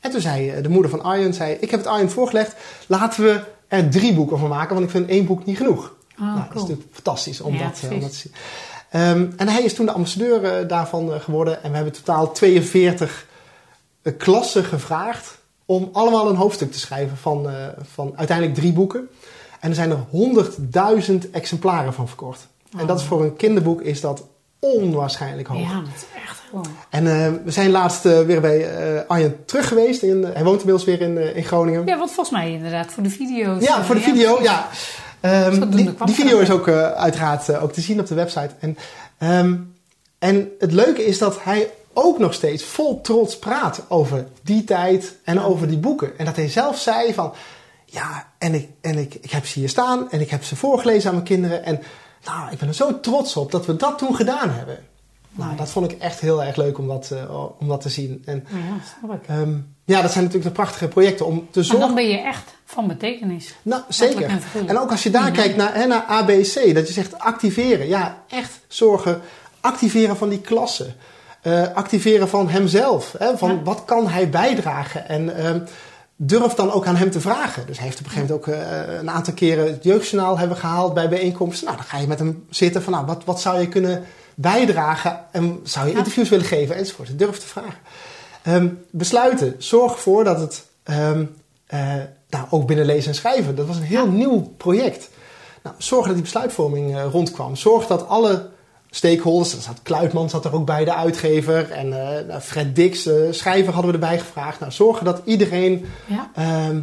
En toen zei eh, de moeder van Arjen: zei, Ik heb het Arjen voorgelegd, laten we er drie boeken van maken, want ik vind één boek niet genoeg. Oh, nou, dat is natuurlijk fantastisch om, Ja, dat, eh, om dat te zien. Ehm, en hij is toen de ambassadeur eh, daarvan geworden. En we hebben totaal 42 eh, klassen gevraagd om allemaal een hoofdstuk te schrijven van, van uiteindelijk drie boeken. En er zijn er 100.000 exemplaren van verkocht. En dat is voor een kinderboek is dat onwaarschijnlijk hoog. Ja, dat is echt mooi. En eh, we zijn laatst eh, weer bij eh, Arjen terug geweest. In, hij woont inmiddels weer in, in Groningen. Ja, wat volgens mij inderdaad voor de video's. Ja, voor de video, ja. Ehm, die, video is ook uiteraard ook te zien op de website. En, ehm, en het leuke is dat hij ook nog steeds vol trots praat over die tijd en Ja. over die boeken. En dat hij zelf zei van, ja, en, ik, en ik, ik heb ze hier staan en ik heb ze voorgelezen aan mijn kinderen. En nou, ik ben er zo trots op dat we dat toen gedaan hebben. Nou, dat vond ik echt heel erg leuk om dat, eh, om dat te zien. En ja, snap ik. ehm, ja, dat zijn natuurlijk de prachtige projecten om te zorgen... dan ben je echt van betekenis. Nou, zeker. en. En ook als je daar Ja. kijkt naar, hè, naar ABC, dat je zegt activeren. Ja, echt zorgen. Activeren van die klassen. Eh, activeren van hemzelf. Hè, van Ja. wat kan hij bijdragen? En ehm, durf dan ook aan hem te vragen. Dus hij heeft op een gegeven moment ook eh, een aantal keren het jeugdjournaal hebben gehaald bij bijeenkomsten. Nou, dan ga je met hem zitten van nou, wat, wat zou je kunnen bijdragen? En zou je Ja. interviews willen geven? Enzovoort. Durf te vragen. Ehm, besluiten. Zorg ervoor dat het ehm, eh, nou, ook binnen lezen en schrijven. Dat was een heel Ja. nieuw project. Nou, zorg dat die besluitvorming eh, rondkwam. Zorg dat alle stakeholders, er zat Kluitman zat er ook bij, de uitgever. En eh, nou, Fred Dix, de schrijver, hadden we erbij gevraagd. Nou, zorgen dat iedereen Ja. ehm,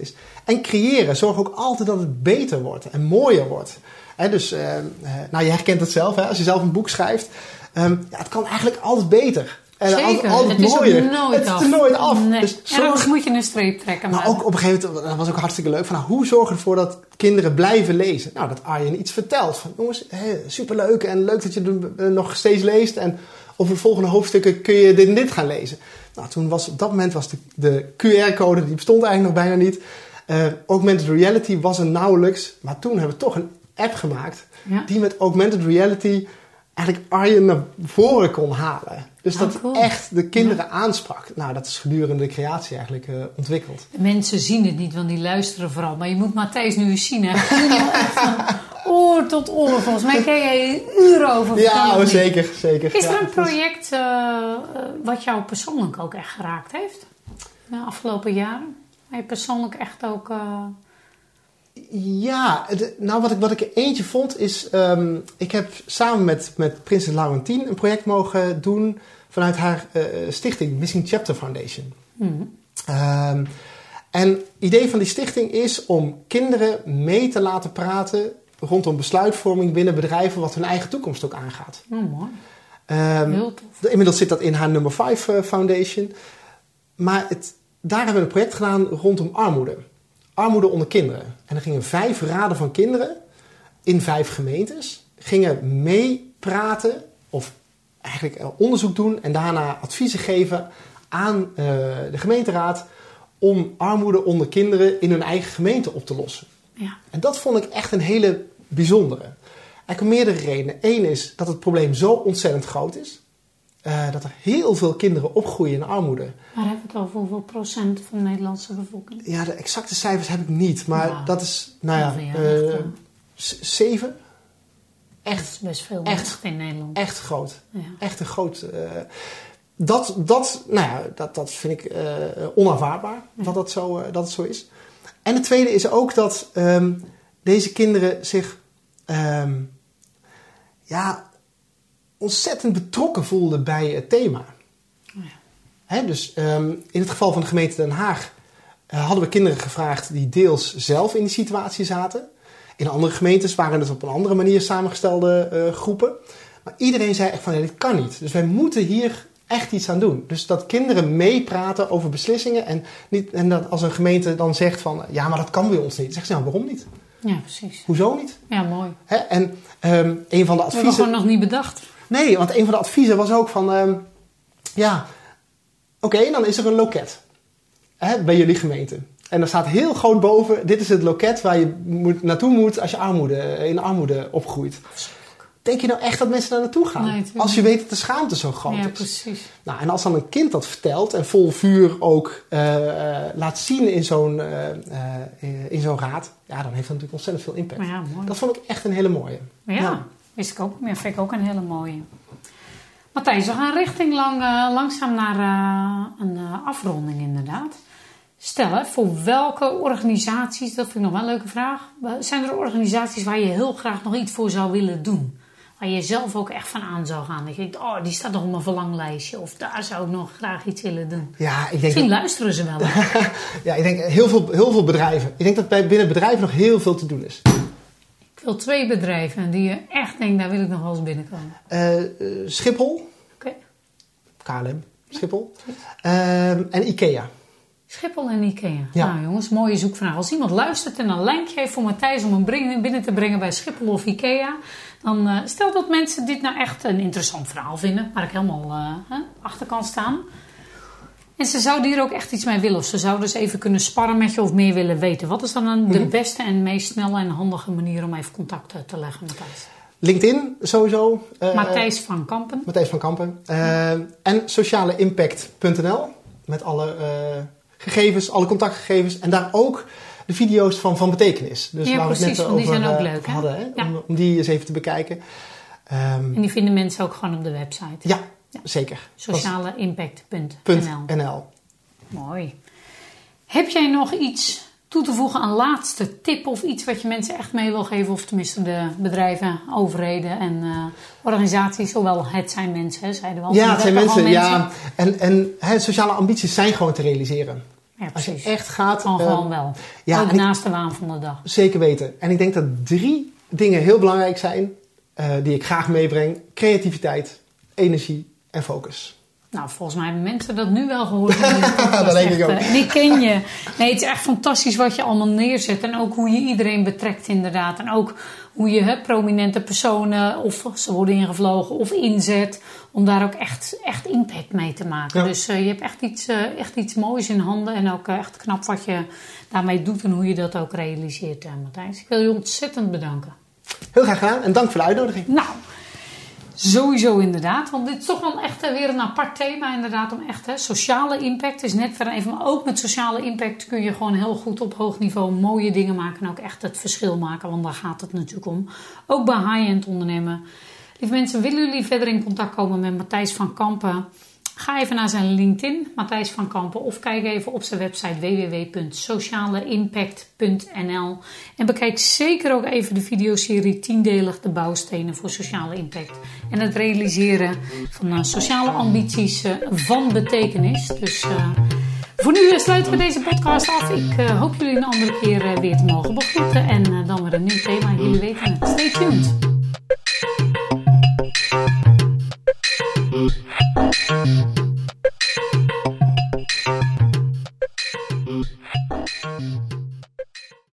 is. En creëren. Zorg ook altijd dat het beter wordt en mooier wordt. Hè, dus, ehm, eh, nou, je herkent het zelf, hè? als je zelf een boek schrijft. ehm, ja, het kan eigenlijk altijd beter. En Zeker, altijd, het is mooier. nooit het af. is er nooit af. Nee. Dus zorg, moet je een streep trekken. maar Maar ook op een gegeven moment, dat was ook hartstikke leuk, van nou, hoe zorg je ervoor dat kinderen blijven lezen? Nou, dat Arjen iets vertelt. Van jongens, hé, superleuk en leuk dat je het eh, nog steeds leest. En over de volgende hoofdstukken kun je dit en dit gaan lezen. Nou, toen was op dat moment was de, de QR-code, die bestond eigenlijk nog bijna niet. Eh, augmented reality was er nauwelijks. Maar toen hebben we toch een app gemaakt Ja. die met augmented reality eigenlijk Arjen naar voren kon halen. Dus Oh, dat cool. echt de kinderen aansprak. Nou, dat is gedurende de creatie eigenlijk eh, ontwikkeld. mensen zien het niet, want die luisteren vooral. Maar je moet Matthijs nu eens zien. Hè. Oor tot oor. Volgens mij kan jij uren over. Ja, oh, zeker, zeker. Is Ja, er een project eh, eh, wat jou persoonlijk ook echt geraakt heeft? De afgelopen jaren? Waar je persoonlijk echt ook... Ja, de- nou wat ik, wat ik er eentje vond is... ehm, ik heb samen met, met Prinses Laurentien een project mogen doen... vanuit haar eh, stichting Missing Chapter Foundation. hmm. Ehm, en het idee van die stichting is om kinderen mee te laten praten... rondom besluitvorming binnen bedrijven... wat hun eigen toekomst ook aangaat. Oh, mooi. Ehm, Heel tof. Inmiddels zit dat in haar nummer 5 eh, foundation. Maar het, daar hebben we een project gedaan rondom armoede. Armoede onder kinderen. En er gingen vijf raden van kinderen in vijf gemeentes. Gingen meepraten of eigenlijk eh, onderzoek doen en daarna adviezen geven aan eh, de gemeenteraad om armoede onder kinderen in hun eigen gemeente op te lossen. Ja. En dat vond ik echt een hele bijzondere. Eigenlijk om meerdere redenen. Eén is dat het probleem zo ontzettend groot is. Eh, dat er heel veel kinderen opgroeien in armoede. Waar hebben we het over? Hoeveel procent van de Nederlandse bevolking? Ja, de exacte cijfers heb ik niet. Maar Nou, dat is, nou ja, eh, echt, zeven. Is best veel echt. echt in Nederland. Echt groot. Ja. Echt een groot. eh, dat, dat, nou ja, dat, dat vind ik onaanvaardbaar dat, dat, zo, dat het zo is. En het tweede is ook dat um, deze kinderen zich um, ja, ontzettend betrokken voelden bij het thema. Ja. Hè, dus um, in het geval van de gemeente Den Haag uh, hadden we kinderen gevraagd die deels zelf in die situatie zaten. In andere gemeentes waren het op een andere manier samengestelde groepen. Maar iedereen zei echt van, ja, dit kan niet. Dus wij moeten hier echt iets aan doen. Dus dat kinderen meepraten over beslissingen. En, niet, en dat als een gemeente dan zegt van, ja, maar dat kan bij ons niet. Zegt ze, nou, waarom niet? Ja, precies. Hoezo niet? Ja, mooi. Hè? En um, een van de adviezen... We gewoon nog niet bedacht. Nee, want een van de adviezen was ook van, um, ja, oké, okay, dan is er een loket hè, bij jullie gemeente. En er staat heel groot boven, dit is het loket waar je moet, naartoe moet als je armoede, in armoede opgroeit. Denk je nou echt dat mensen daar naartoe gaan? Nee, als je weet dat de schaamte zo groot ja, is. precies. Nou, en als dan een kind dat vertelt en vol vuur ook uh, uh, laat zien in zo'n, uh, in zo'n raad, ja, dan heeft dat natuurlijk ontzettend veel impact. Ja. Dat vond ik echt een hele mooie. Ja, ja. Wist ik ook. Ja, vind ik ook een hele mooie. Matthijs, we gaan richting lang, langzaam naar een afronding inderdaad. Stel, voor welke organisaties, dat vind ik nog wel een leuke vraag. Zijn er organisaties waar je heel graag nog iets voor zou willen doen? Waar je zelf ook echt van aan zou gaan. Dat je denkt, oh, die staat nog op mijn verlanglijstje. Of daar zou ik nog graag iets willen doen. Ja, ik denk Misschien dat... luisteren ze wel. ja, ik denk heel veel, heel veel bedrijven. Ik denk dat bij binnen bedrijven nog heel veel te doen is. Wil twee bedrijven die je echt denkt, daar wil ik nog wel eens binnenkomen. Uh, Schiphol. Oké. Okay. KLM. Schiphol. Uh, en IKEA. Schiphol en Ikea. Ja. Nou jongens, mooie zoekvraag. Als iemand luistert en een lijntje heeft voor Matthijs om hem binnen te brengen bij Schiphol of Ikea, dan uh, stel dat mensen dit nou echt een interessant verhaal vinden, waar ik helemaal uh, achter kan staan. En ze zouden hier ook echt iets mee willen, of ze zouden dus even kunnen sparren met je of meer willen weten. Wat is dan een, de beste en meest snelle en handige manier om even contact te leggen met Matthijs? LinkedIn sowieso. Uh, Matthijs van Kampen. Matthijs van Kampen. Uh, en socialeimpact.nl met alle uh, gegevens, alle contactgegevens. En daar ook de video's van Van Betekenis. Dus ja, waar precies, we het net want die over zijn ook leuk, hè? hadden. Hè? Ja. Om, om, die eens even te bekijken. Um, en die vinden mensen ook gewoon op de website. Ja, ja. zeker. Socialeimpact.nl .nl. Mooi. Heb jij nog iets toe te voegen aan laatste tip of iets wat je mensen echt mee wil geven? Of tenminste de bedrijven, overheden en uh, organisaties. Zowel het zijn mensen, hè, zeiden we al. Ja, het zijn mensen. mensen. Ja. En, en hè, sociale ambities zijn gewoon te realiseren. Ja, Als je echt gaat... Kan uh, gewoon wel. ja, ook ik- naast de waan van de dag. Zeker weten. En ik denk dat drie dingen heel belangrijk zijn uh, die ik graag meebreng. Creativiteit, energie en focus. Nou, volgens mij hebben mensen dat nu wel gehoord. Dat denk ik ook. eh, ik ken je. Nee, het is echt fantastisch wat je allemaal neerzet. En ook hoe je iedereen betrekt inderdaad. En ook hoe je hè, prominente personen, of ze worden ingevlogen, of inzet. Om daar ook echt, echt impact mee te maken. Ja. Dus uh, je hebt echt iets, uh, echt iets moois in handen. En ook uh, echt knap wat je daarmee doet en hoe je dat ook realiseert, Matthijs. Ik wil je ontzettend bedanken. Heel graag gedaan en dank voor de uitnodiging. Nou, Sowieso inderdaad, want dit is toch wel echt weer een apart thema inderdaad om echt hè, sociale impact is net verder even, maar ook met sociale impact kun je gewoon heel goed op hoog niveau mooie dingen maken en ook echt het verschil maken, want daar gaat het natuurlijk om. Ook bij high-end ondernemen. Lieve mensen, willen jullie verder in contact komen met Matthijs van Kampen? Ga even naar zijn LinkedIn, Matthijs van Kampen, of kijk even op zijn website www.socialeimpact.nl. En bekijk zeker ook even de videoserie 10delig de bouwstenen voor sociale impact. En het realiseren van eh, sociale ambities eh, van betekenis. Dus eh, voor nu sluiten we deze podcast af. Ik hoop jullie een andere keer weer te mogen begroeten. En dan weer een nieuw thema. Jullie weten het. Stay tuned. Thank you.